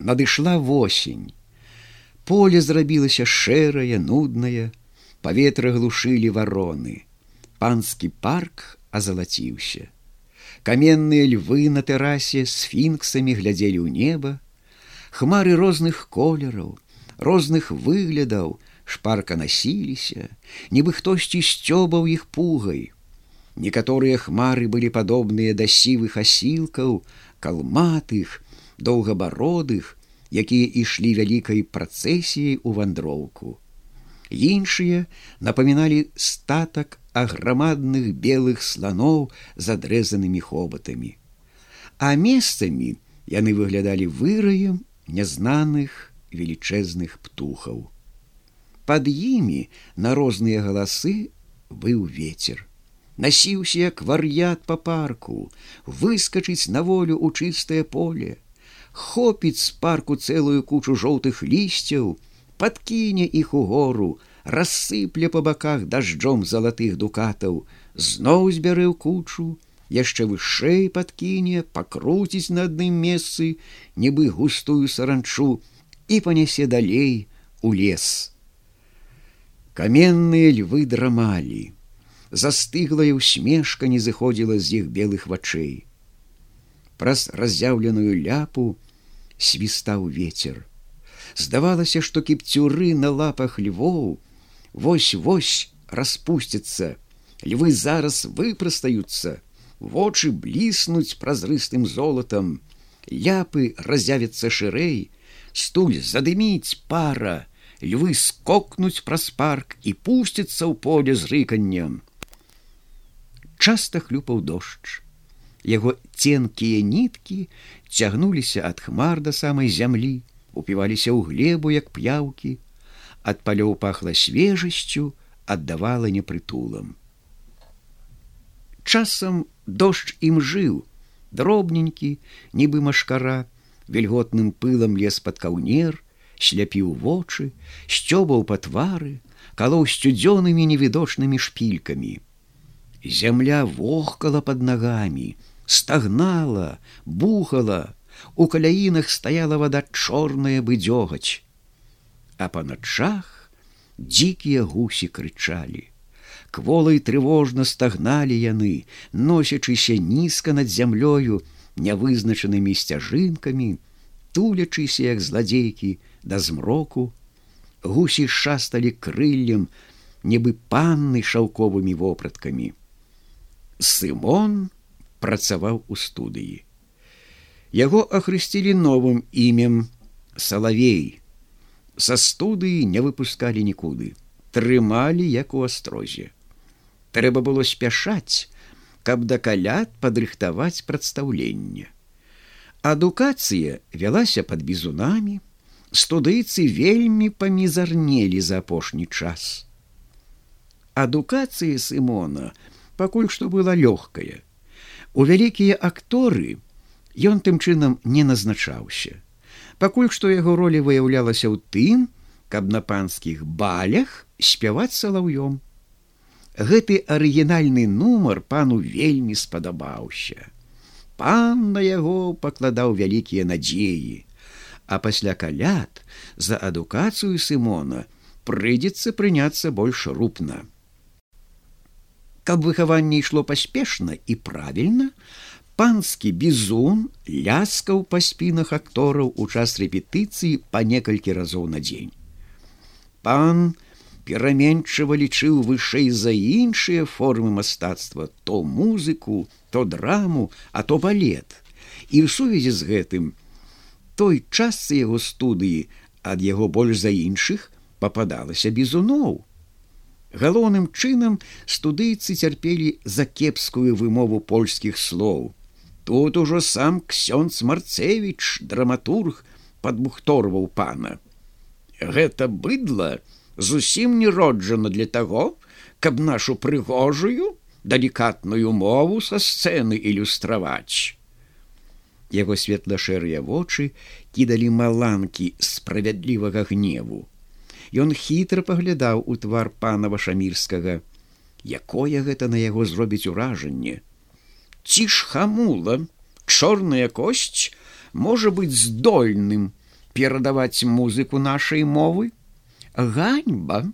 надышла восень. Поле зрабілася шэрае, нуднае, паветра глушылі вароны. Панскі парк азалаціўся. Каменныя львы на тэрасе з фінксамі глядзелі ў неба, Хмары розных колераў, розных выглядаў шпарка насіліся, нібы хтосьці сцёбаў іх пугай. Некаторыя хмары былі падобныя да сівых асілкаў, калматых, доўгабародых, якія ішлі вялікай працэсіяй у вандроўку. Іншыя напаміналі статак аграмадных белых слоноў з адрэзанымі хобатамі. А месцамі яны выглядалі выраем нязнаных велічэзных птухаў. Пад імі на розныя галасы быў ветер. Насіўся як вар'ят па парку, выскачыць на волю ў чыстае поле, хопіць з парку цэлую кучу жоўтых лісцяў, подкіне іх у гору, рассыпле па баках дажджом залатых дукатаў, зноў збярэ ў кучу, яшчэ вышэй подкіне, пакруціць на адным месцы, нібы густую саранчу і панясе далей у лес. Каменныя львы драмалі, застыглая усмешка не зыходзіла з іх белых вачэй. Праз раз'яўленую ляпу свістаў ветер. Здавалася, што кіпцюры на лапах львоў, вось-вось распусцяцца, львы зараз выпрастаюцца, вочы бліснуць празрыстым золатам, ляпы разявяцца шырэй, стуль задыміць пара, львы скокнуць праз парк і пусціцца ў поле з рыканнем. Часта хлюпаў дождж. Яго ценкія ніткі цягнуліся ад хмар да самай зямлі, упіваліся ў глебу як п'яўкі, ад палёў пахла свежасцю, аддавала непрытулам. Часам дождж ім жыў, дробненькі, нібы машкара, вільготным пылам лес пад каўнер, сляпіў вочы, сцёбаў па твары, калоў сцюдзёнымі невідочнымі шпількамі. Зямля вохкала под нагамі, стагнала, бухала, у каляінах стаяла вода чорная бы дзёгаць а па начах дзікія гусі крычалі. Кволай трывожна стагналі яны, носячыся нізка над зямлёю, нявызначанымі сцяжынкамі, тулячыся як зладзейкі да змроку, гусі шасталі крыллем, нібы панны шаўковымі вопраткамі. Сымон працаваў у студыі. Яго ахрысцілі новым імем салавей са студыі не выпускалі нікуды, трымалі як у астрозе. Трэба было спяшаць, каб да калят падрыхтаваць прадстаўленне. Адукацыя вялася пад бізунамі, студыйцы вельмі памізарнелі за апошні час. Адукацыя Сымона пакуль што была лёгкая. У вялікія акторы ён тым чынам не назначаўся пакуль што яго роля выяўлялася ў тым, каб на панскіх балях спяваць салаўём. Гэты арыгінальны нумар пану вельмі спадабаўся. Пан на яго пакладаў вялікія надзеі, а пасля калят за адукацыю Сымона прыйдзецца прыняцца больш рупна. Каб выхаванне ішло паспешна і правільна, панскі бізун ляскаў па спінах актораў у час рэпетыцыі па некалькі разоў на дзень. Пан пераменчыва лічыў вышэй за іншыя формы мастацтва, то музыку, то драму, а то балет. І ў сувязі з гэтым той частцы яго студыі ад яго больш за іншых пападалася бізуноў. Галоўным чынам студыйцы цярпелі за кепскую вымову польскіх слоў Тут ужо сам ксёнц марцевич драматург падбухторваў пана. Гэта быдла зусім не роджана для таго, каб нашу прыгожую далікатную мову са сцэны ілюстраваць. Яго светла-шэрыя вочы кідалі маланкі справядлівага гневу. Ён хітра паглядаў у твар пана вашамірскага, якое гэта на яго зробіць уражанне, ці ж хамула чорная косць можа быць здольным перадаваць музыку нашай мовы? Ганьба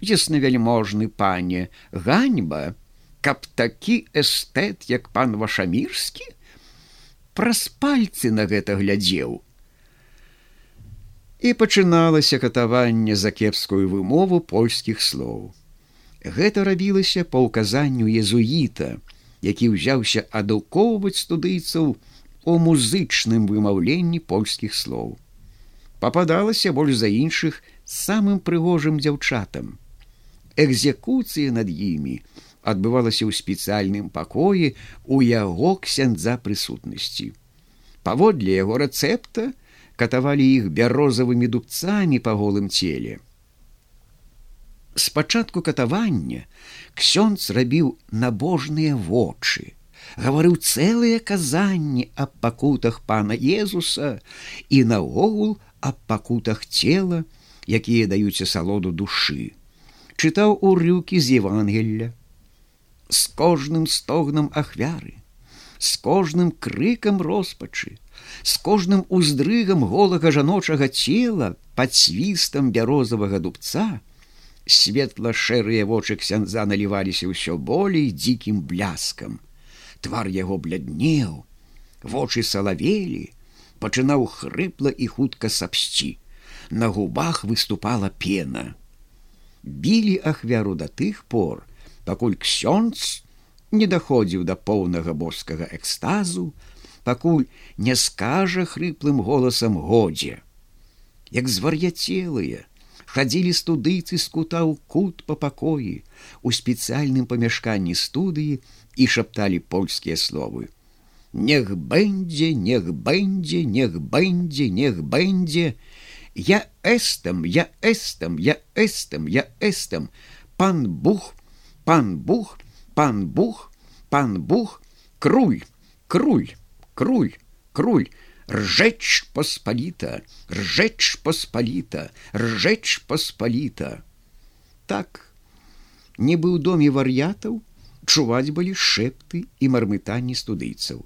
яснавяльможны пане ганьба каб такі эстэт як пан вашамірскі? Праз пальцы на гэта глядзеў і пачыналася катаванне за кепскую вымову польскіх слоў. Гэта рабілася па ўказанню езуіта які ўзяўся адукоўваць студыйцаў у музычным вымаўленні польскіх слоў. Пападалася больш за іншых самым прыгожым дзяўчатам. Экзекуцыя над імі адбывалася ў спецыяльным пакоі у яго ксяндза прысутнасці. Паводле яго рэцэпта катавалі іх бярозавымі дубцамі па голым целе. Спачатку катавання ксёнц рабіў набожныя вочы, гаварыў цэлыя казанні аб пакутах пана Езуса і наогул аб пакутах цела, якія даюць асалоду душы чытаў урыўкі з Евангелля. З кожным стогнам ахвяры, з кожным крыкам роспачы, з кожным уздрыгам голага жаночага цела пад свістам бярозавага дубца, светла-шэрыя вочы ксяндза наліваліся ўсё болей дзікім бляскам. Твар яго бляднеў, вочы салавелі, пачынаў хрыпла і хутка сапсці. На губах выступала пена білі ахвяру да тых пор, пакуль ксёнц не даходзіў да поўнага боскага экстазу, пакуль не скажа хрыплым голасам годзе. Як звар'яцелыя, хадзілі студыйцы з кута ў кут па пакоі, у спецыяльным памяшканні студыі і шапталі польскія словы. Нех бэндзе, нех бэндзе, нех бэндзе, нех бэндзе, Я эстам, я эстам, я эстам, я эстам, пан бух, пан бух, пан бух, пан бух, круль, круль, круль, круль, ржэч паспаліта, ржэч паспаліта, ржэч паспаліта. Так, не быў доме вар'ятаў, чуваць былі шэпты і мармытанні студыйцаў.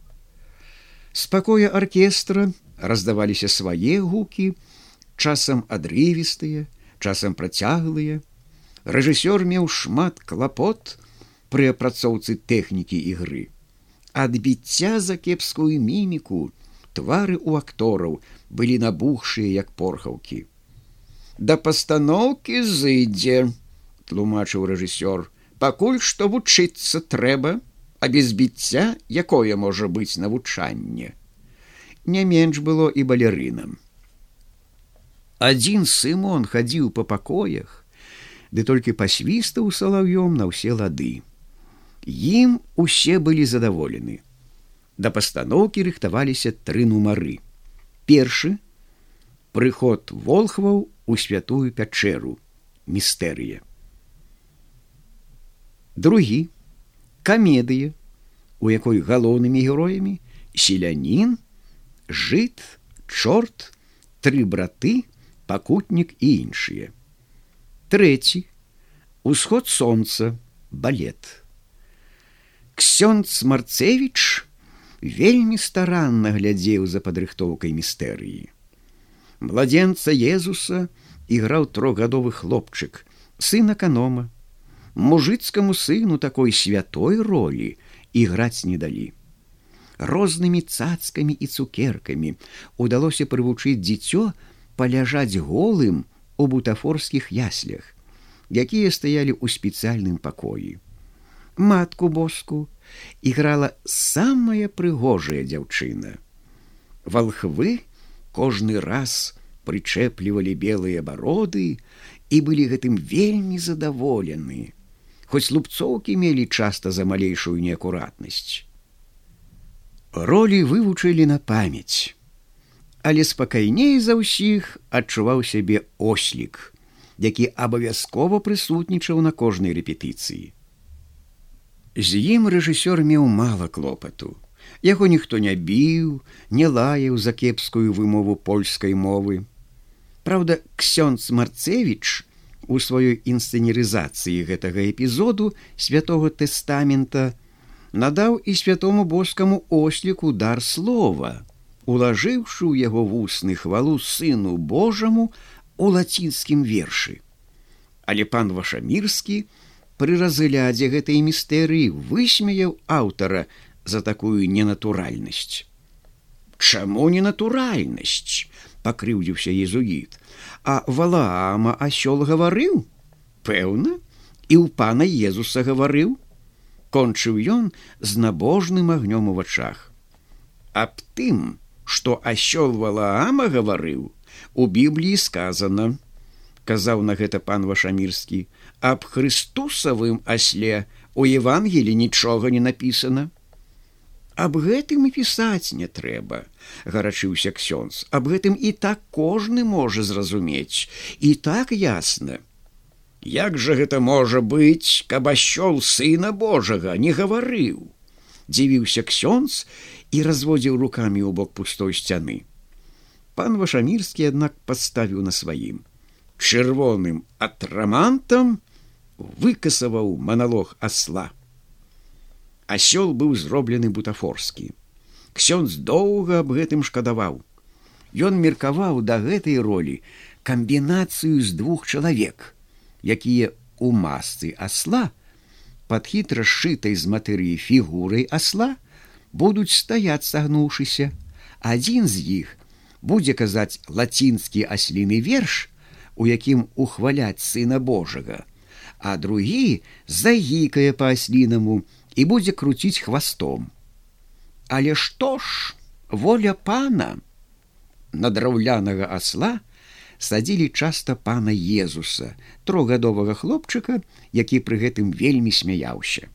Спакоя аркестра раздаваліся свае гукі, часам адрывістыя, часам працяглыя. Рэжысёр меў шмат клапот пры апрацоўцы тэхнікі ігры. Адбіцця за кепскую міміку, твары ў актораў былі набухшыя як порхаўкі. Да пастаноўкі зыдзе, тлумачыў рэжысёр, пакуль што вучыцца трэба, а без біцця, якое можа быць навучанне. Не менш было і балерынам адзін сымон хадзіў па пакоях ды толькі пасвістаў салаўём на ўсе лады ім усе былі задаволены да пастаноўкі рыхтаваліся тры нумары першы прыход волхваў у святую пячэру містэрыя другі камедыя у якой галоўнымі героямі селянін жыт чорт тры браты пакутнік і іншыя. Трэці усход сонца балет. Ксёнц Марцевіч вельмі старанна глядзеў за падрыхтоўкай містэрыі. Младзенца Езуса іграў трохгадовы хлопчык, сын аканома. Мужыцкаму сыну такой святой ролі іграць не далі. Рознымі цацкамі і цукеркамі удалося прывучыць дзіцё, паляжаць голым у бутафорскіх яслях, якія стаялі ў спецыяльным пакоі. Матку боску іграла самая прыгожая дзяўчына. Валхвы кожны раз прычэплівалі белыя бароды і былі гэтым вельмі задаволены, хоць лупцоўкі мелі часта за малейшую неакуратнасць. Ролі вывучылі на памяць але спакайней за ўсіх адчуваў сябе ослік, які абавязкова прысутнічаў на кожнай рэпетыцыі. З ім рэжысёр меў мала клопату. Яго ніхто не біў, не лаяў за кепскую вымову польскай мовы. Праўда, ксёнц Марцевіч у сваёй інсцэнерызацыі гэтага эпізоду святого тэстамента надаў і святому боскаму осліку дар слова, улажыўшы ў яго вусны хвалу сыну Божаму у лацінскім вершы. Але пан Вашамірскі пры разглядзе гэтай містэрыі высмеяў аўтара за такую ненатуральнасць. Чаму ненатуральнасць? пакрыўдзіўся езуіт, А валаама асёл гаварыў, пэўна, і ў пана Езуса гаварыў, кончыў ён з набожным агнём у вачах. Аб тым, што асёл валаама гаварыў, у бібліі сказано, казаў на гэта пан вашамірскі, аб хрыстусавым асле у евангелі нічога не напісана. Аб гэтым і пісаць не трэба, гарачыўся ксёнз, аб гэтым і так кожны можа зразумець, і так ясна. Як жа гэта можа быць, каб асёл сына Божага не гаварыў, дзівіўся ксёнз і разводзіў рукамі ў бок пустой сцяны. Пан вашамірскі аднак падставіў на сваім чырвоным атрамантам выкасаваў маналог асла асёл быў зроблены бутафорскі. Ксёнз доўга аб гэтым шкадаваў. Ён меркаваў да гэтай ролі камбінацыю з двух чалавек, якія у масцы асла пад хітра сшытай з матэрыі фігурай асла будуць стаяць сагнуўшыся. Адзін з іх будзе казаць лацінскі асліны верш, у якім ухваляць сына Божага, а другі загікае па-аслінаму, і будзе круціць хвастом. Але што ж воля пана на драўлянага асла садзілі часта пана Езуса, трохгадовага хлопчыка, які пры гэтым вельмі смяяўся.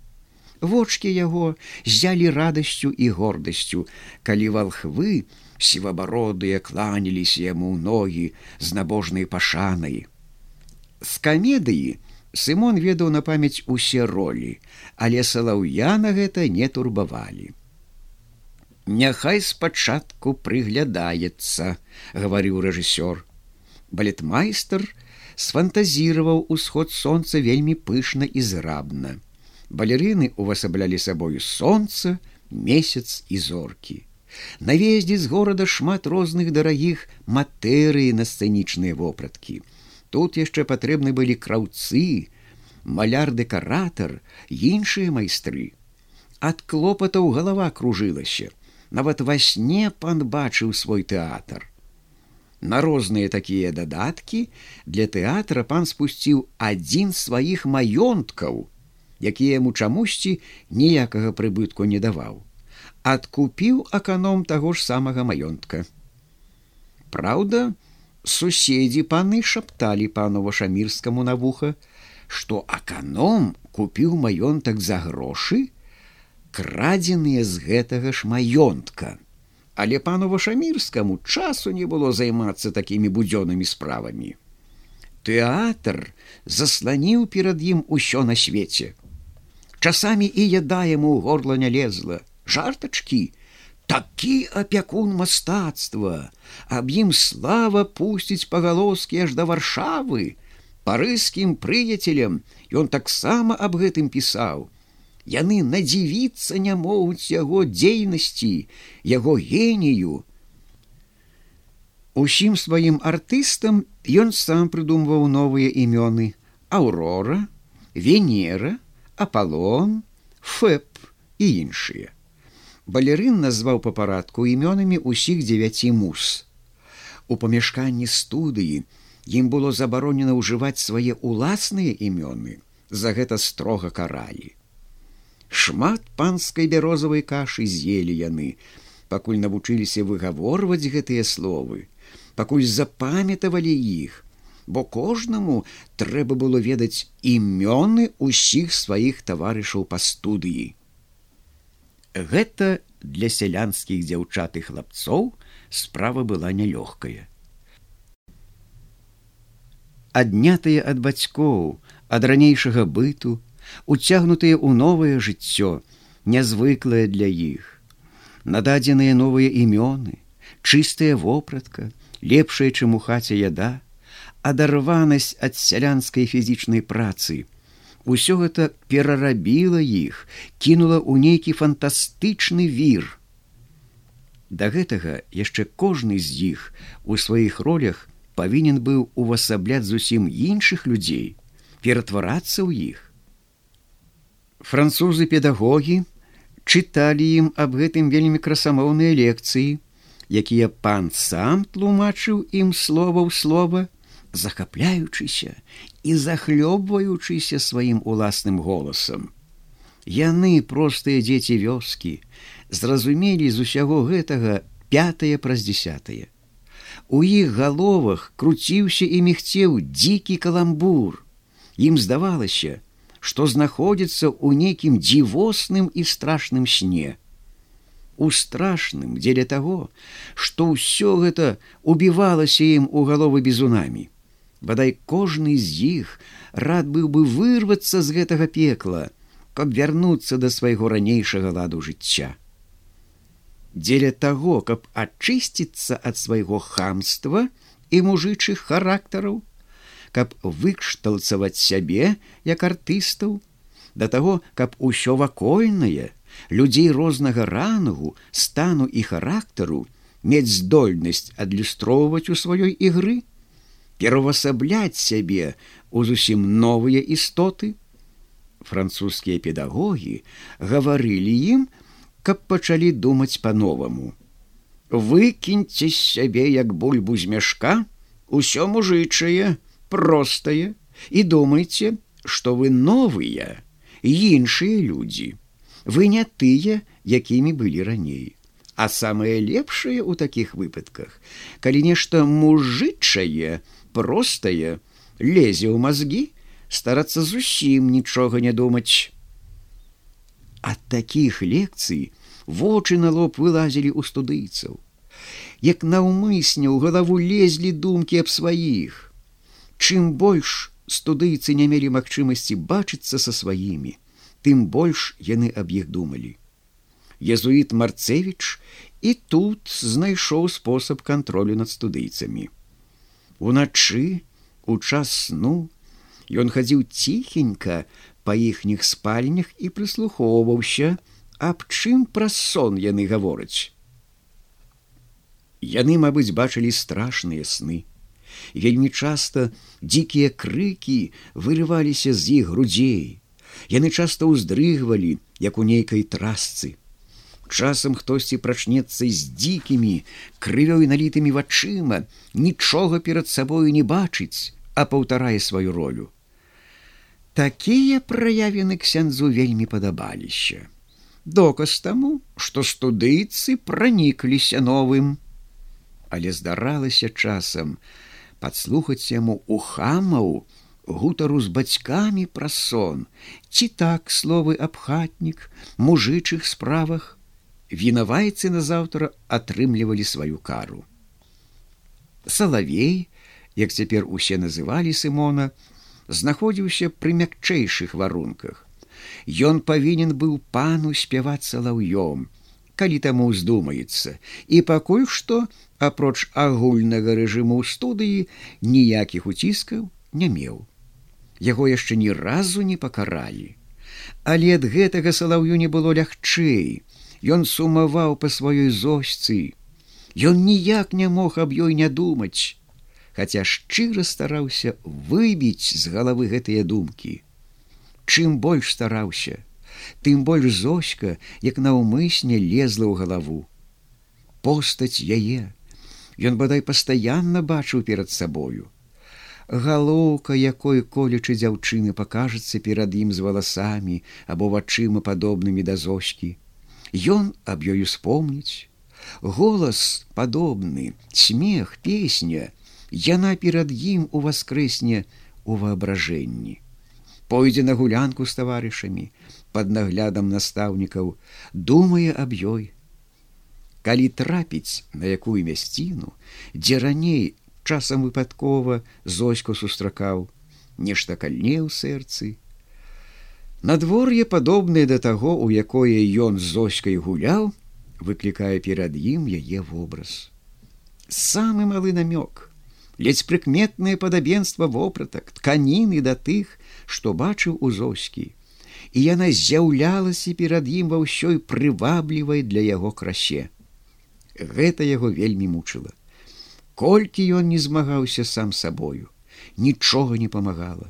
Вочки яго зялі радасцю і гордасцю, калі валхвы сівабародыя кланяліся яму ў ногі з набожнай пашанай. З камедыі, Сымон ведаў на памяць усе ролі, але салаўя на гэта не турбавалі. Няхай спачатку прыглядаецца, гаварыў рэжысёр. Балетмайстер сфантазіраваў усход сонца вельмі пышна і зрабна. Балерыны увасаблялі сабою сонца, месяц і зоркі. Навездзе з горада шмат розных дарагіх матэрыі на сцэнічныя вопраткі. Тут яшчэ патрэбны былі краўцы, маляр-дэкаратар, іншыя майстры. Ад клопатаў галава кружылася. Нават во сне пан бачыў свой тэатр. На розныя такія дадаткі для тэатра пан спусціў адзін сваіх маёнткаў, якія яму чамусьці ніякага прыбытку не даваў. Адкупіў аканом таго ж самага маёнтка. Праўда, суседзі паны шапталі пану вашамірскаму на вуха, што аканом купіў маёнтак за грошы, крадзеныя з гэтага ж маёнтка. Але пану вашамірскаму часу не было займацца такімі будзёнымі справамі. Тэатр засланіў перад ім усё на свеце. Часамі і яда яму ў горла не лезла, жартачкі, такі апякун мастацтва. Аб ім слава пусціць пагалоскі аж да варшавы. Парыскім прыяцелем ён таксама аб гэтым пісаў. Яны надзівіцца не могуць яго дзейнасці яго генію. Усім сваім артыстам ён сам прыдумваў новыя імёны. Аўрора венера аполлон фэп і іншыя балерын назваў па парадку імёнамі ўсіх дзевяці мус. У памяшканні студыі ім было забаронена ўжываць свае ўласныя імёны, за гэта строга каралі. Шмат панскай бярозавай кашы з'елі яны, пакуль навучыліся выгаворваць гэтыя словы, пакуль запамятавалі іх, бо кожнаму трэба было ведаць імёны ўсіх сваіх таварышаў па студыі. Гэта для сялянскіх дзяўчат і хлапцоў справа была нялёгкая. Аднятыя ад бацькоў, ад ранейшага быту, уцягнутыя ў новае жыццё, нязвыклае для іх. Нададзеныя новыя імёны, чыстая вопратка, лепшая, чым у хаце яда, адарванасць ад сялянскай фізічнай працы, Усё гэта перарабіла іх, кінула ў нейкі фантастычны вір. Да гэтага яшчэ кожны з іх у сваіх ролях павінен быў увасабляць зусім іншых людзей, ператварацца ў іх. Французы педагогі чыталі ім аб гэтым вельмі красамоўныя лекцыі, якія пан сам тлумачыў ім слова ў слова, захапляючыся і захлёбваючыся сваім уласным голасам. Яны простыя дзеці вёскі, зразумелі з усяго гэтага пятое праз десятое. У іх галовах круціўся і мігцеў дзікі каламбур. Ім здавалася, што знаходзіцца ў нейкім дзівосным і страшным сне. У страшным дзеля таго, што ўсё гэта убівалася ім у галовы бізунамі. Бадай кожны з іх рад быў бы вырвацца з гэтага пекла, каб вярнуцца да свайго ранейшага ладу жыцця. Дзеля таго, каб ачысціцца ад свайго хамства і мужычых характараў, каб выкшталцаваць сябе як артыстаў, да таго, каб усё вакольнае, людзей рознага рангу, стану і характару мець здольнасць адлюстроўваць у сваёй ігры, перавасабляць сябе у зусім новыя істоты. Французскія педагогі гаварылі ім, каб пачалі думаць по-новаму. Выкіньце з сябе як бульбу з мяшка, усё мужычае, простае і думайце, што вы новыя, іншыя людзі. Вы не тыя, якімі былі раней. А самае лепшае ў такіх выпадках, калі нешта мужычае, простае, лезе ў мазгі, старацца зусім нічога не думаць. Ад такіх лекцый вочы на лоб вылазілі ў студыйцаў. Як наўмысня ў галаву лезлі думкі аб сваіх. Чым больш студыйцы не мелі магчымасці бачыцца са сваімі тым больш яны аб іх думалі. Езуіт марцевич і тут знайшоў спосаб кантролю над студыйцамі уначы у час сну ён хадзіў ціхенька па іхніх спальнях і прыслухоўваўся, аб чым праз сон яны гавораць. Яны, мабыць, бачылі страшныя сны. Вельмі часта дзікія крыкі вырываліся з іх грудзей. Яны часта ўздрыгвалі, як у нейкай трасцы. Часам хтосьці прачнецца з дзікімі, крывёй налітымі вачыма, нічога перад сабою не бачыць, а паўтарае сваю ролю. Такія праявіны ксяндзу вельмі падабаліся. Доказ таму, што студыйцы пранікліся новым. Але здаралася часам падслухаць яму у хамаў гутару з бацькамі пра сон, ці так словы абхатнік, мужычых справах, вінавайцы назаўтра атрымлівалі сваю кару. Салавей, як цяпер усе называлі Сымона, знаходзіўся пры мякчэйшых варунках. Ён павінен быў пану спяваць салаўём, калі таму ўздумаецца, і пакуль што, апроч агульнага рэжыму студыі ніякіх уціскаў не меў. Яго яшчэ ні разу не пакаралі. Але ад гэтага салаўю не было лягчэй. Ён сумаваў па сваёй зосьцы. Ён ніяк не мог аб ёй не думаць хаця шчыра стараўся выбіць з галавы гэтыя думкі. Чым больш стараўся, тым больш зоська, як наўмысне лезла ў галаву. Постаць яе, Ён бадай пастаянна бачыў перад сабою. Галоўка, якой колечы дзяўчыны пакажацца перад ім з валасамі або вачыма падобнымі да зочкі. Ён аб ёю спомніць. Голас падобны, смех, песня, яна перад ім у воскрэсне у воображэнні. Пойдзе на гулянку з таварышамі под наглядам настаўнікаў, думае аб ёй. Калі трапіць на якую мясціну, дзе раней часам выпадкова зоську сустракаў, нешта кальне ў сэрцы. Надвор'е падобнае да таго, у якое ён з зоськай гуляў, выклікае перад ім яе вобраз. Самы малы намёк, ледзь прыкметнае падабенства вопратак тканіны да тых што бачыў у зоскі і яна з'яўлялася перад ім ва ўсёй прываблівай для яго красе Гэта яго вельмі мучыла. Колькі ён не змагаўся сам сабою, нічога не памагала.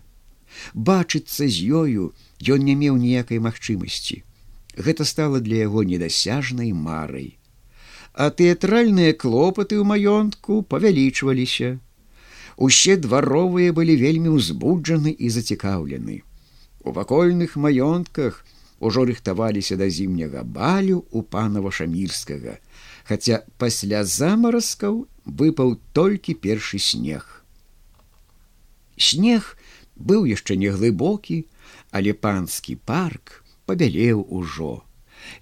Бачыцца з ёю ён не меў ніякай магчымасці. Гэта стала для яго недасяжнай марай. А тэатральныя клопаты ў маёнтку павялічваліся. Усе дваровыя былі вельмі ўзбуджаны і зацікаўлены. У вакольных маёнтках ужо рыхтаваліся да зімняга балю у панава шамірскага, хаця пасля замаразкаў выпаў толькі першы снег. Снег быў яшчэ не глыбокі, але панскі парк пабялеў ужо.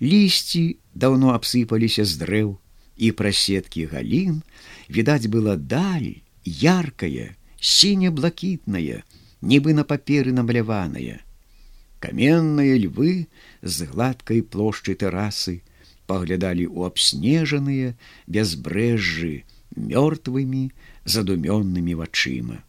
Лісці даўно абсыпаліся з дрэў, і прасеткі галін відаць была даль, яркая, сіне-блакітная, нібы на паперы намаляваная. Каменныя львы з гладкай плошчы тэрасы паглядалі ў абснежаныя бязбрэжжы мёртвымі задумённымі вачыма.